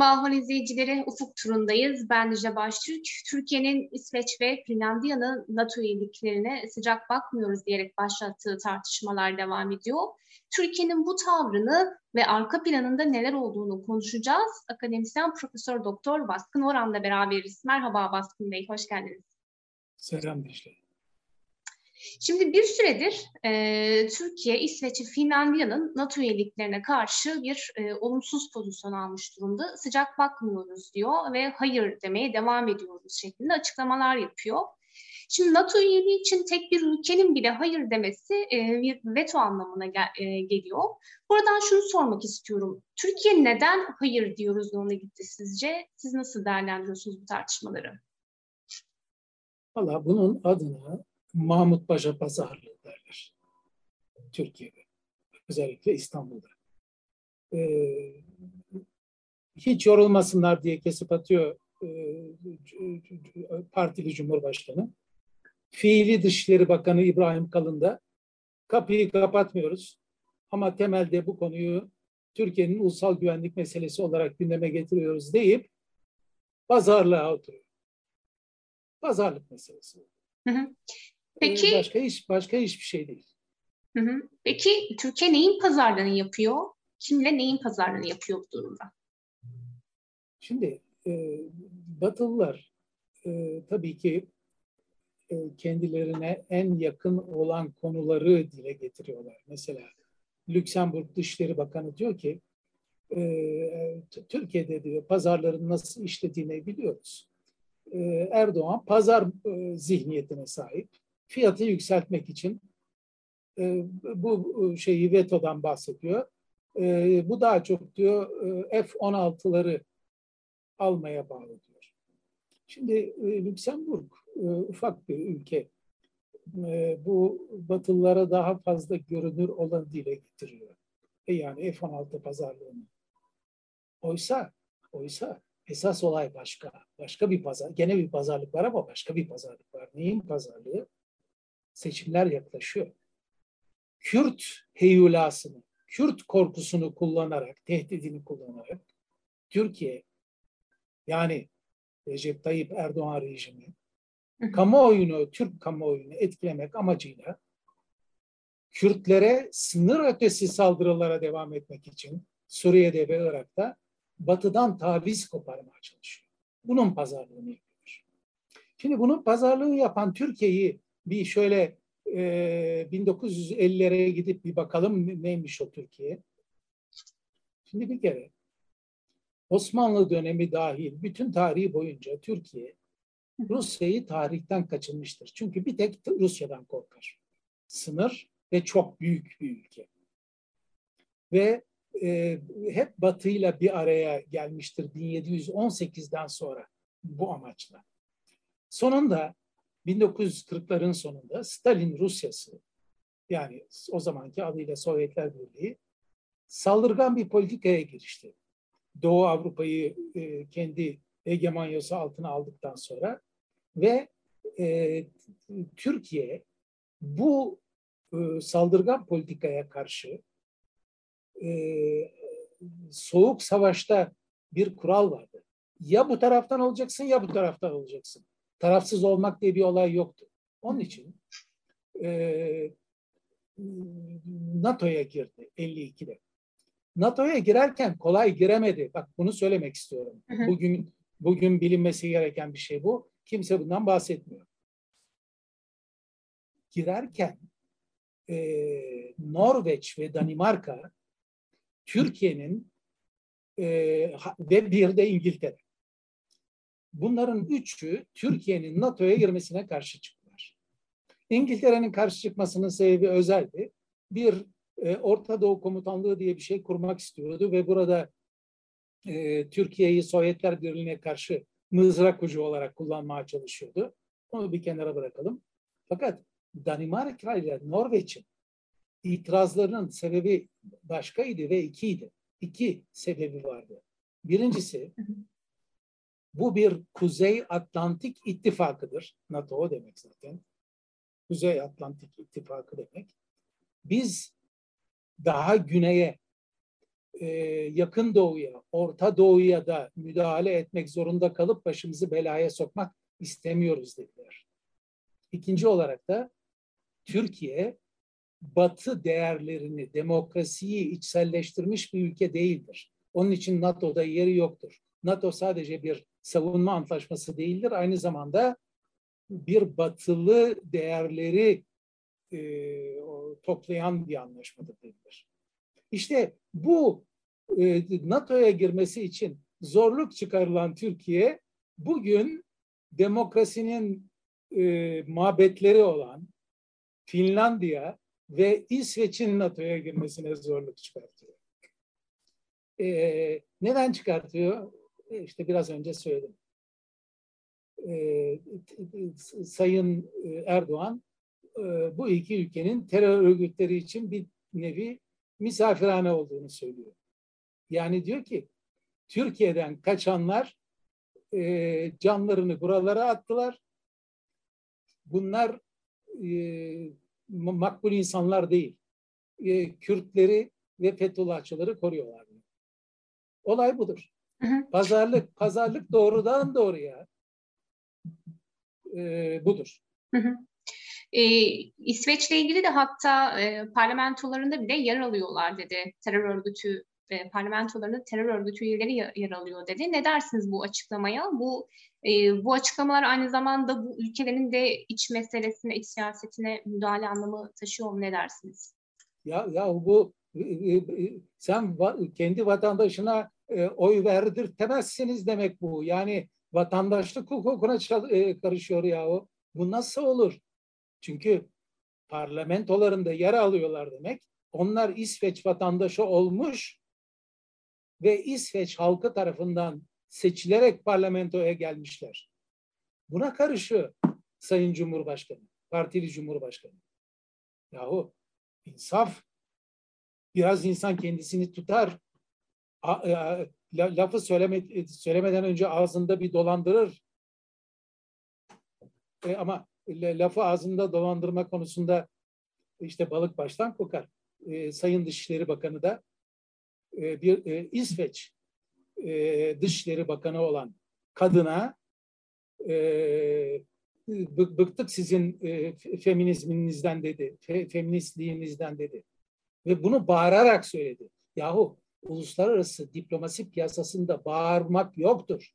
Merhaba Ahval izleyicileri. Ufuk turundayız. Ben Dicle Baştürk. Türkiye'nin İsveç ve Finlandiya'nın NATO üyeliklerine sıcak bakmıyoruz diyerek başlattığı tartışmalar devam ediyor. Türkiye'nin bu tavrını ve arka planında neler olduğunu konuşacağız. Akademisyen Profesör Doktor Baskın Oran'la beraberiz. Merhaba Baskın Bey, hoş geldiniz. Selam Dicle. Şimdi bir süredir e, Türkiye, İsveç ve Finlandiya'nın NATO üyeliklerine karşı bir e, olumsuz pozisyon almış durumda. Sıcak bakmıyoruz diyor ve hayır demeye devam ediyoruz şeklinde açıklamalar yapıyor. Şimdi NATO üyeliği için tek bir ülkenin bile hayır demesi e, bir veto anlamına gel, e, geliyor. Buradan şunu sormak istiyorum. Türkiye neden hayır diyoruz yoluna gitti sizce? Siz nasıl değerlendiriyorsunuz bu tartışmaları? Valla bunun adına Mahmut Paşa pazarlığı derler. Türkiye'de. Özellikle İstanbul'da. Ee, hiç yorulmasınlar diye kesip atıyor e, partili Cumhurbaşkanı. Fiili Dışişleri Bakanı İbrahim Kalın da kapıyı kapatmıyoruz. Ama temelde bu konuyu Türkiye'nin ulusal güvenlik meselesi olarak gündeme getiriyoruz deyip pazarlığa oturuyor. Pazarlık meselesi. Hı hı. Peki başka hiç başka hiçbir şey değil. Hı hı. Peki Türkiye neyin pazarlığını yapıyor? Kimle neyin pazarlığını yapıyor bu durumda? Şimdi e, Batılılar e, tabii ki e, kendilerine en yakın olan konuları dile getiriyorlar. Mesela Lüksemburg Dışişleri Bakanı diyor ki e, Türkiye'de diyor pazarların nasıl işlediğini biliyoruz. E, Erdoğan pazar e, zihniyetine sahip. Fiyatı yükseltmek için e, bu şeyi vetodan bahsediyor. E, bu daha çok diyor e, F-16'ları almaya bağlı diyor. Şimdi e, Lüksemburg e, ufak bir ülke. E, bu Batılılara daha fazla görünür olan dile getiriyor. E yani F-16 pazarlığını. Oysa, oysa esas olay başka. Başka bir pazar. Gene bir pazarlık var ama başka bir pazarlık var. Neyin pazarlığı? Seçimler yaklaşıyor. Kürt heyulasını, Kürt korkusunu kullanarak, tehdidini kullanarak Türkiye yani Recep Tayyip Erdoğan rejimi kamuoyunu, Türk kamuoyunu etkilemek amacıyla Kürtlere sınır ötesi saldırılara devam etmek için Suriye'de ve Irak'ta batıdan taviz koparmaya çalışıyor. Bunun pazarlığını yapıyor. Şimdi bunun pazarlığını yapan Türkiye'yi bir şöyle e, 1950'lere gidip bir bakalım neymiş o Türkiye. Şimdi bir kere Osmanlı dönemi dahil bütün tarihi boyunca Türkiye Rusya'yı tarihten kaçınmıştır. Çünkü bir tek Rusya'dan korkar. Sınır ve çok büyük bir ülke. Ve e, hep batıyla bir araya gelmiştir 1718'den sonra bu amaçla. Sonunda 1940'ların sonunda Stalin Rusyası yani o zamanki adıyla Sovyetler Birliği saldırgan bir politikaya girişti. Doğu Avrupa'yı e, kendi hegemonyası altına aldıktan sonra ve e, Türkiye bu e, saldırgan politikaya karşı e, soğuk savaşta bir kural vardı. Ya bu taraftan olacaksın ya bu taraftan olacaksın. Tarafsız olmak diye bir olay yoktu. Onun için e, NATO'ya girdi 52'de. NATO'ya girerken kolay giremedi. Bak bunu söylemek istiyorum. Hı hı. Bugün bugün bilinmesi gereken bir şey bu. Kimse bundan bahsetmiyor. Girerken e, Norveç ve Danimarka Türkiye'nin e, ve bir de İngiltere. Bunların üçü Türkiye'nin NATO'ya girmesine karşı çıktılar. İngiltere'nin karşı çıkmasının sebebi özeldi. Bir e, Orta Doğu Komutanlığı diye bir şey kurmak istiyordu ve burada e, Türkiye'yi Sovyetler Birliği'ne karşı mızrak ucu olarak kullanmaya çalışıyordu. Onu bir kenara bırakalım. Fakat Danimarka ile Norveç'in itirazlarının sebebi başkaydı ve ikiydi. İki sebebi vardı. Birincisi Bu bir Kuzey Atlantik İttifakı'dır. NATO demek zaten. Kuzey Atlantik İttifakı demek. Biz daha güneye, e, yakın doğuya, Orta Doğu'ya da müdahale etmek zorunda kalıp başımızı belaya sokmak istemiyoruz dediler. İkinci olarak da Türkiye batı değerlerini, demokrasiyi içselleştirmiş bir ülke değildir. Onun için NATO'da yeri yoktur. NATO sadece bir savunma antlaşması değildir. Aynı zamanda bir batılı değerleri e, toplayan bir anlaşmadır denilir. İşte bu e, NATO'ya girmesi için zorluk çıkarılan Türkiye bugün demokrasinin e, mabetleri olan Finlandiya ve İsveç'in NATO'ya girmesine zorluk çıkartıyor. E, neden çıkartıyor? E, işte biraz önce söyledim. E, Sayın Erdoğan e, bu iki ülkenin terör örgütleri için bir nevi misafirhane olduğunu söylüyor. Yani diyor ki Türkiye'den kaçanlar e, canlarını buralara attılar. Bunlar e, makbul insanlar değil. E, Kürtleri ve Fethullahçıları koruyorlar. Olay budur. Pazarlık, pazarlık doğrudan doğruya e, budur. Hı hı. E, İsveç'le ilgili de hatta e, parlamentolarında bile yer alıyorlar dedi. Terör örgütü e, parlamentolarında terör örgütü üyeleri yer alıyor dedi. Ne dersiniz bu açıklamaya? Bu e, bu açıklamalar aynı zamanda bu ülkelerin de iç meselesine, iç siyasetine müdahale anlamı taşıyor mu? Ne dersiniz? Ya ya bu e, e, e sen kendi vatandaşına e, oy verdirtemezsiniz demek bu. Yani vatandaşlık hukukuna e, karışıyor ya o. Bu nasıl olur? Çünkü parlamentolarında yer alıyorlar demek. Onlar İsveç vatandaşı olmuş ve İsveç halkı tarafından seçilerek parlamentoya gelmişler. Buna karışıyor Sayın Cumhurbaşkanı, partili Cumhurbaşkanı. Yahu insaf, biraz insan kendisini tutar, a, a, lafı söyleme, söylemeden önce ağzında bir dolandırır. E, ama lafı ağzında dolandırma konusunda işte balık baştan kokar. E, Sayın Dışişleri Bakanı da e, bir e, İsveç e, Dışişleri Bakanı olan kadına e, bıktık sizin e, feminizminizden dedi, fe, feministliğinizden dedi. Ve bunu bağırarak söyledi. Yahu uluslararası diplomasi piyasasında bağırmak yoktur.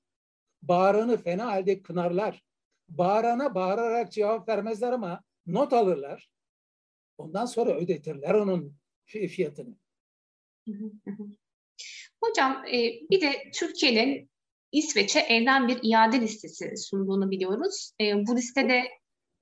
Bağıranı fena halde kınarlar. Bağırana bağırarak cevap vermezler ama not alırlar. Ondan sonra ödetirler onun fiyatını. Hocam e, bir de Türkiye'nin İsveç'e elden bir iade listesi sunduğunu biliyoruz. E, bu listede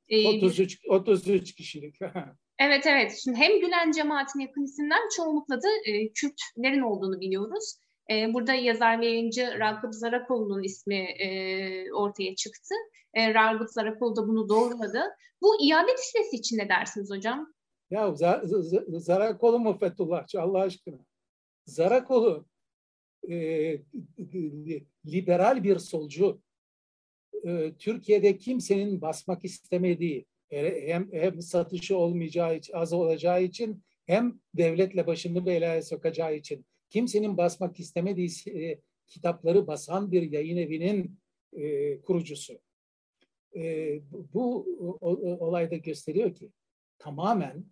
e, 33 33 kişilik. evet evet. Şimdi hem Gülen cemaatine yakın isimler çoğunlukla da e, Kürtlerin olduğunu biliyoruz. E, burada yazar ve yayıncı Ragıp Zarakoğlu'nun ismi e, ortaya çıktı. E, Ragıp Zarakoğlu da bunu doğruladı. Bu iade listesi için ne dersiniz hocam? Ya Zarakoğlu mu Fethullahçı Allah aşkına? Zarakoğlu e, liberal bir solcu. E, Türkiye'de kimsenin basmak istemediği, hem, hem satışı olmayacağı için, az olacağı için hem devletle başını belaya sokacağı için kimsenin basmak istemediği e, kitapları basan bir yayın evinin e, kurucusu. E, bu o, olayda gösteriyor ki tamamen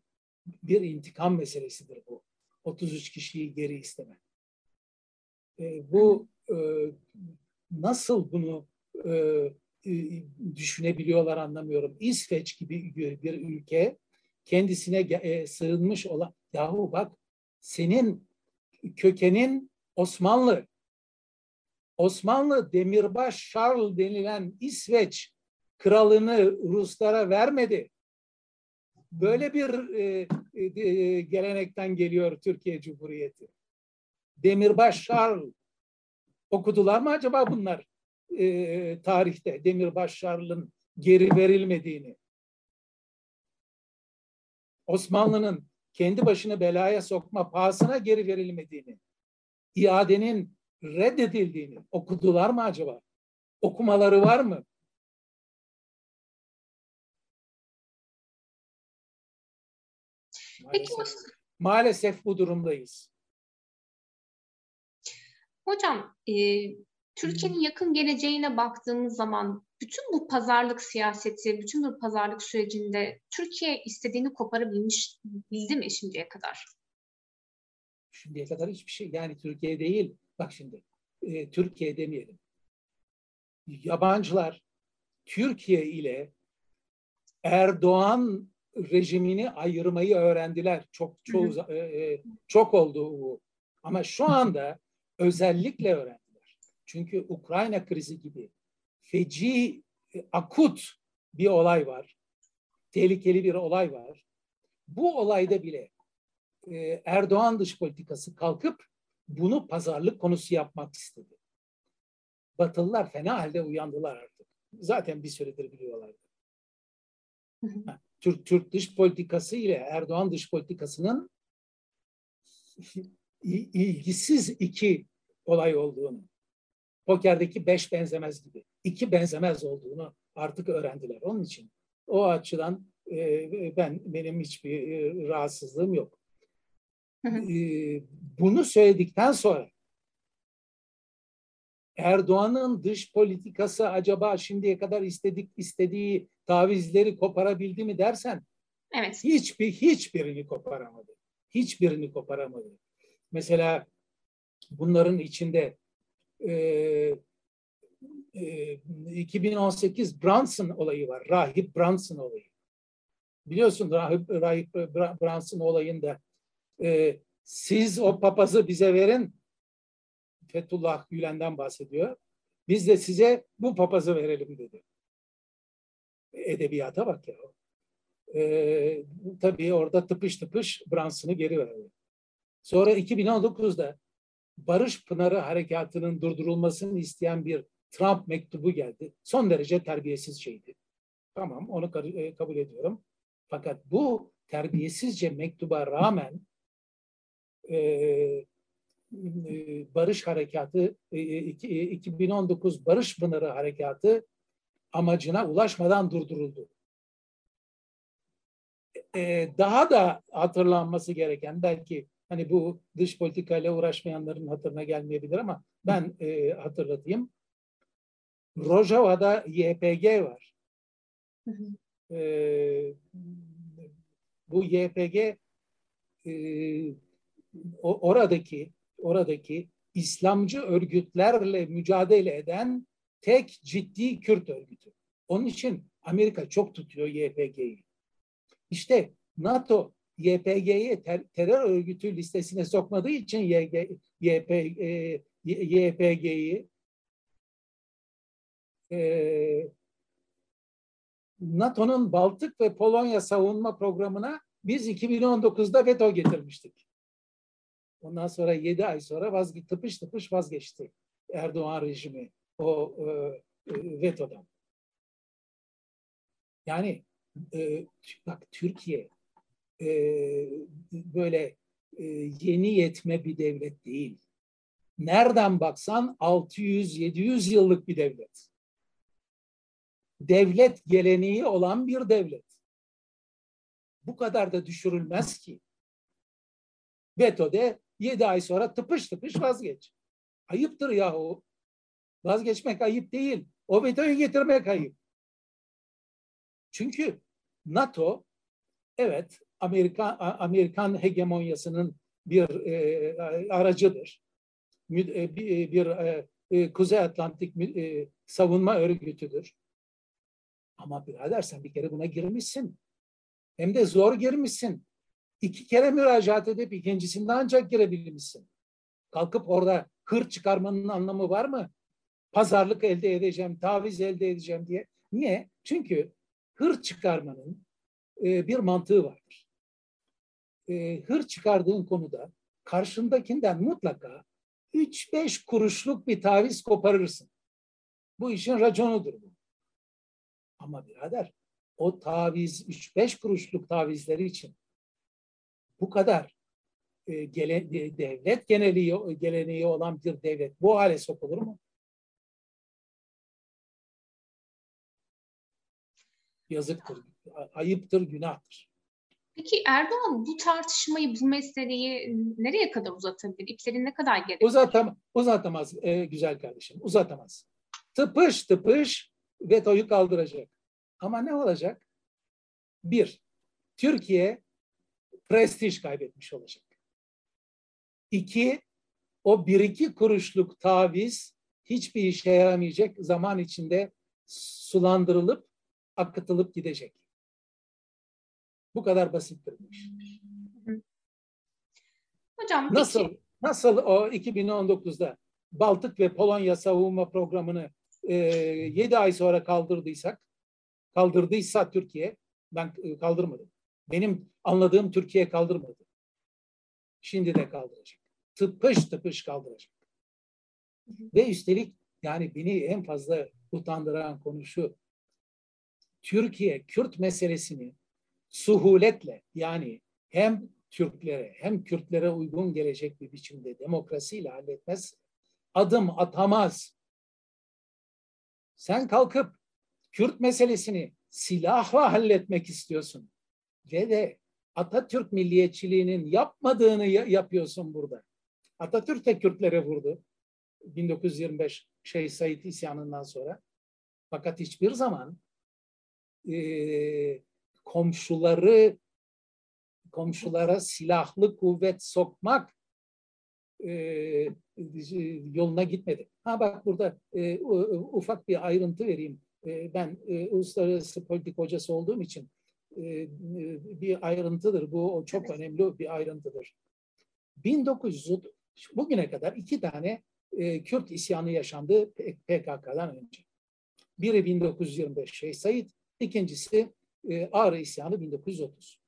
bir intikam meselesidir bu. 33 kişiyi geri isteme. E, bu e, nasıl bunu e, düşünebiliyorlar anlamıyorum. İsveç gibi bir ülke kendisine e, sığınmış olan yahu bak senin kökenin Osmanlı. Osmanlı Demirbaş Charles denilen İsveç kralını Ruslara vermedi. Böyle bir e, e, gelenekten geliyor Türkiye Cumhuriyeti. Demirbaş Charles okudular mı acaba bunlar e, tarihte Demirbaş Charles'ın geri verilmediğini? Osmanlı'nın kendi başını belaya sokma pahasına geri verilmediğini, iadenin reddedildiğini okudular mı acaba? okumaları var mı? Peki Maalesef, maalesef bu durumdayız. hocam e, Türkiye'nin yakın geleceğine baktığımız zaman bütün bu pazarlık siyaseti, bütün bu pazarlık sürecinde Türkiye istediğini koparabilmiş bildi mi şimdiye kadar? Şimdiye kadar hiçbir şey yani Türkiye değil. Bak şimdi e, Türkiye demeyelim. Yabancılar Türkiye ile Erdoğan rejimini ayırmayı öğrendiler. Çok çoğu e, e, çok oldu bu. Ama şu anda özellikle öğrendiler. Çünkü Ukrayna krizi gibi feci, e, akut bir olay var. Tehlikeli bir olay var. Bu olayda bile e, Erdoğan dış politikası kalkıp bunu pazarlık konusu yapmak istedi. Batılılar fena halde uyandılar artık. Zaten bir süredir biliyorlardı. Türk Türk dış politikası ile Erdoğan dış politikasının ilgisiz iki olay olduğunu, pokerdeki beş benzemez gibi iki benzemez olduğunu artık öğrendiler. Onun için o açıdan e, ben benim hiçbir e, rahatsızlığım yok. e, bunu söyledikten sonra Erdoğan'ın dış politikası acaba şimdiye kadar istedik istediği tavizleri koparabildi mi dersen Evet. hiçbir hiçbirini koparamadı. Hiçbirini koparamadı. Mesela bunların içinde e, e, 2018 Brunson olayı var. Rahip Brunson olayı. Biliyorsun Rahip, Rahip Brunson olayında e, siz o papazı bize verin Fethullah Gülen'den bahsediyor. Biz de size bu papazı verelim dedi. Edebiyata bak ya. Ee, tabii orada tıpış tıpış Brunson'ı geri verdi. Sonra 2019'da Barış Pınarı Harekatı'nın durdurulmasını isteyen bir Trump mektubu geldi. Son derece terbiyesiz şeydi. Tamam onu e, kabul ediyorum. Fakat bu terbiyesizce mektuba rağmen e, e, barış Harekatı, 2019 e, e, Barış Pınarı Harekatı amacına ulaşmadan durduruldu. Daha da hatırlanması gereken belki hani bu dış politikayla uğraşmayanların hatırına gelmeyebilir ama ben hatırlatayım. Rojava'da YPG var. Hı hı. bu YPG oradaki oradaki İslamcı örgütlerle mücadele eden tek ciddi Kürt örgütü. Onun için Amerika çok tutuyor YPG'yi. İşte NATO YPG'yi ter terör örgütü listesine sokmadığı için YG, YP, e, YPG'yi e, NATO'nun Baltık ve Polonya savunma programına biz 2019'da veto getirmiştik. Ondan sonra yedi ay sonra vazge tıpış tıpış vazgeçti Erdoğan rejimi o e, e, vetodan. Yani e, bak Türkiye e, böyle e, yeni yetme bir devlet değil. Nereden baksan 600-700 yıllık bir devlet. Devlet geleneği olan bir devlet. Bu kadar da düşürülmez ki. Veto'de Yedi ay sonra tıpış tıpış vazgeç. Ayıptır yahu. Vazgeçmek ayıp değil. O vetoyu getirmek ayıp. Çünkü NATO evet Amerikan Amerikan hegemonyasının bir e, aracıdır. E, bir, bir e, e, Kuzey Atlantik e, savunma örgütüdür. Ama birader sen bir kere buna girmişsin. Hem de zor girmişsin iki kere müracaat edip ikincisinde ancak girebilmişsin. Kalkıp orada hır çıkarmanın anlamı var mı? Pazarlık elde edeceğim, taviz elde edeceğim diye. Niye? Çünkü hır çıkarmanın e, bir mantığı vardır e, hır çıkardığın konuda karşındakinden mutlaka 3-5 kuruşluk bir taviz koparırsın. Bu işin raconudur bu. Ama birader o taviz 3-5 kuruşluk tavizleri için bu kadar e, gele, devlet geneliği, geleneği olan bir devlet bu hale sokulur mu? Yazıktır, ayıptır, günahtır. Peki Erdoğan bu tartışmayı, bu meseleyi nereye kadar uzatabilir? İplerin ne kadar geri? Uzatam, uzatamaz e, güzel kardeşim, uzatamaz. Tıpış tıpış vetoyu kaldıracak. Ama ne olacak? Bir, Türkiye prestij kaybetmiş olacak. İki, o bir iki kuruşluk taviz hiçbir işe yaramayacak zaman içinde sulandırılıp akıtılıp gidecek. Bu kadar basittir bu iş. Hocam nasıl peki. nasıl o 2019'da Baltık ve Polonya savunma programını e, 7 ay sonra kaldırdıysak kaldırdıysa Türkiye ben e, kaldırmadım. Benim anladığım Türkiye kaldırmadı. Şimdi de kaldıracak. Tıpış tıpış kaldıracak. Ve üstelik yani beni en fazla utandıran konu şu. Türkiye Kürt meselesini suhuletle yani hem Türklere hem Kürtlere uygun gelecek bir biçimde demokrasiyle halletmez, adım atamaz. Sen kalkıp Kürt meselesini silahla halletmek istiyorsun ve de Atatürk milliyetçiliğinin yapmadığını yapıyorsun burada. Atatürk de Kürtlere vurdu 1925 şey Said isyanından sonra. Fakat hiçbir zaman e, komşuları komşulara silahlı kuvvet sokmak e, yoluna gitmedi. Ha bak burada e, ufak bir ayrıntı vereyim. E, ben e, uluslararası politik hocası olduğum için e, bir ayrıntıdır. Bu çok önemli bir ayrıntıdır. 1900 bugüne kadar iki tane e, Kürt isyanı yaşandı PKK'dan önce. Biri 1925 Şeyh Said, ikincisi e, Ağrı isyanı 1930.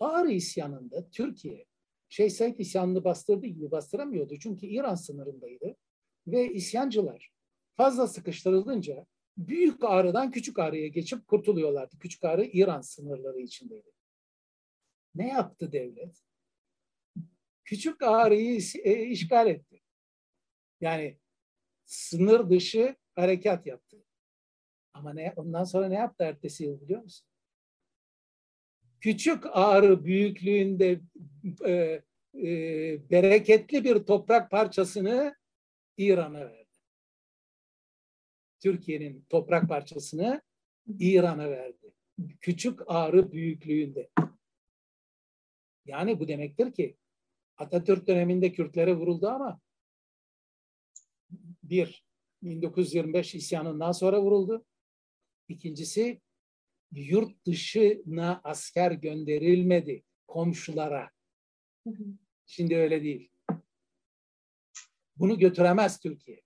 Ağrı isyanında Türkiye Şeyh Said isyanını bastırdığı gibi bastıramıyordu. Çünkü İran sınırındaydı ve isyancılar fazla sıkıştırılınca büyük ağrıdan küçük ağrıya geçip kurtuluyorlardı. Küçük ağrı İran sınırları içindeydi. Ne yaptı devlet? Küçük ağrıyı e, işgal etti. Yani sınır dışı harekat yaptı. Ama ne, ondan sonra ne yaptı ertesi yıl biliyor musun? Küçük ağrı büyüklüğünde e, e, bereketli bir toprak parçasını İran'a verdi. Türkiye'nin toprak parçasını İran'a verdi. Küçük ağrı büyüklüğünde. Yani bu demektir ki Atatürk döneminde Kürtlere vuruldu ama bir 1925 isyanından sonra vuruldu. İkincisi yurt dışına asker gönderilmedi komşulara. Şimdi öyle değil. Bunu götüremez Türkiye.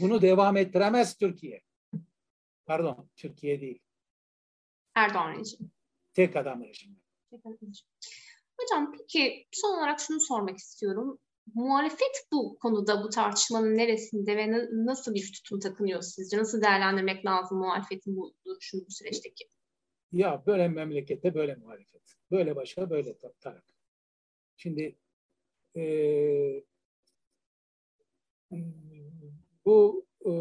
Bunu devam ettiremez Türkiye. Pardon, Türkiye değil. Erdoğan rejimi. Tek adam rejimi. Hocam peki son olarak şunu sormak istiyorum muhalefet bu konuda bu tartışmanın neresinde ve nasıl bir tutum takınıyor sizce? Nasıl değerlendirmek lazım muhalefetin bu duruşunu bu süreçteki? Ya böyle memlekette böyle muhalefet. Böyle başka böyle taraf. Şimdi e, bu e,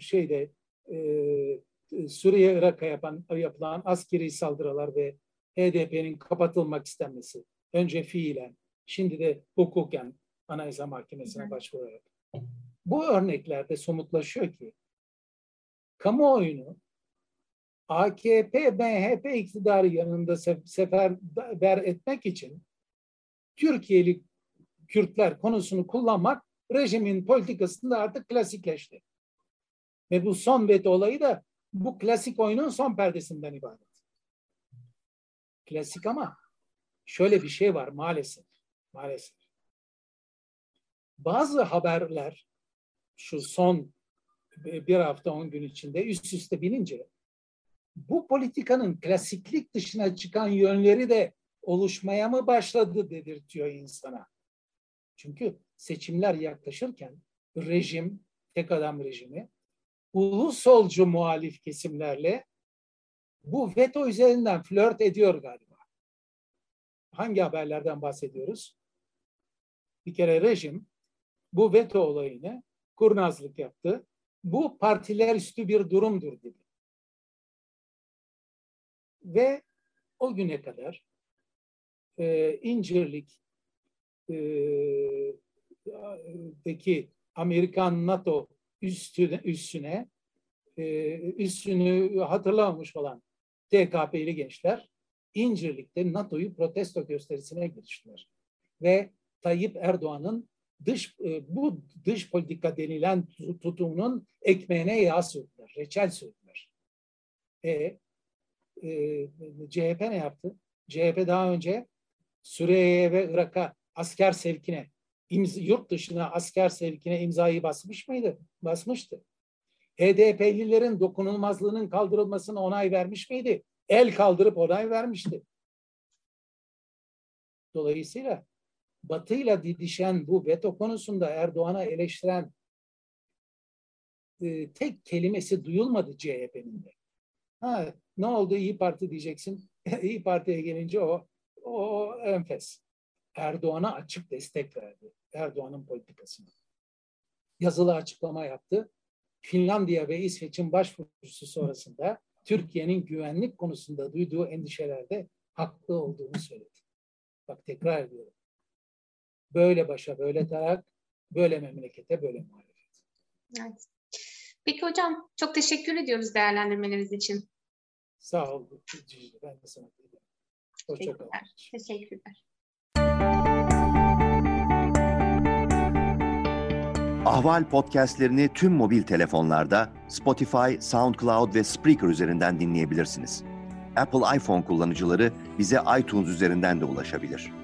şeyde e, Suriye Irak'a yapan, yapılan askeri saldırılar ve HDP'nin kapatılmak istenmesi önce fiilen Şimdi de hukuken Anayasa Mahkemesi'ne başvurarak. Bu örneklerde somutlaşıyor ki kamuoyunu AKP, MHP iktidarı yanında seferber etmek için Türkiye'li Kürtler konusunu kullanmak rejimin politikasında artık klasikleşti. Ve bu son veto olayı da bu klasik oyunun son perdesinden ibaret. Klasik ama şöyle bir şey var maalesef. Maalesef. Bazı haberler şu son bir hafta on gün içinde üst üste binince bu politikanın klasiklik dışına çıkan yönleri de oluşmaya mı başladı dedirtiyor insana. Çünkü seçimler yaklaşırken rejim, tek adam rejimi, ulusolcu muhalif kesimlerle bu veto üzerinden flört ediyor galiba. Hangi haberlerden bahsediyoruz? Bir kere rejim bu veto olayını kurnazlık yaptı. Bu partiler üstü bir durumdur dedi. ve o güne kadar e, İncirlik e, deki Amerikan NATO üstüne, üstüne e, üstünü hatırlamamış olan TKP'li gençler İncirlik'te NATO'yu protesto gösterisine giriştiler. Ve Tayyip Erdoğan'ın dış e, bu dış politika denilen tutumunun ekmeğine yağ sürdüler, reçel sürdüler. E, e, CHP ne yaptı? CHP daha önce Suriye'ye ve Irak'a asker sevkine, imza, yurt dışına asker sevkine imzayı basmış mıydı? Basmıştı. HDP'lilerin dokunulmazlığının kaldırılmasına onay vermiş miydi? El kaldırıp onay vermişti. Dolayısıyla Batı'yla didişen bu veto konusunda Erdoğan'a eleştiren e, tek kelimesi duyulmadı CHP'nin de. Ha, ne oldu İyi Parti diyeceksin. İyi Parti'ye gelince o, o enfes. Erdoğan'a açık destek verdi. Erdoğan'ın politikasına. Yazılı açıklama yaptı. Finlandiya ve İsveç'in başvurusu sonrasında Türkiye'nin güvenlik konusunda duyduğu endişelerde haklı olduğunu söyledi. Bak tekrar ediyorum. Böyle başa, böyle tarak, böyle memlekete, böyle muhalefet. Evet. Peki hocam çok teşekkür ediyoruz değerlendirmeleriniz için. Sağ ol. Ben de sana Hoşçakalın. Teşekkürler. Ahval podcastlerini tüm mobil telefonlarda Spotify, SoundCloud ve Spreaker üzerinden dinleyebilirsiniz. Apple iPhone kullanıcıları bize iTunes üzerinden de ulaşabilir.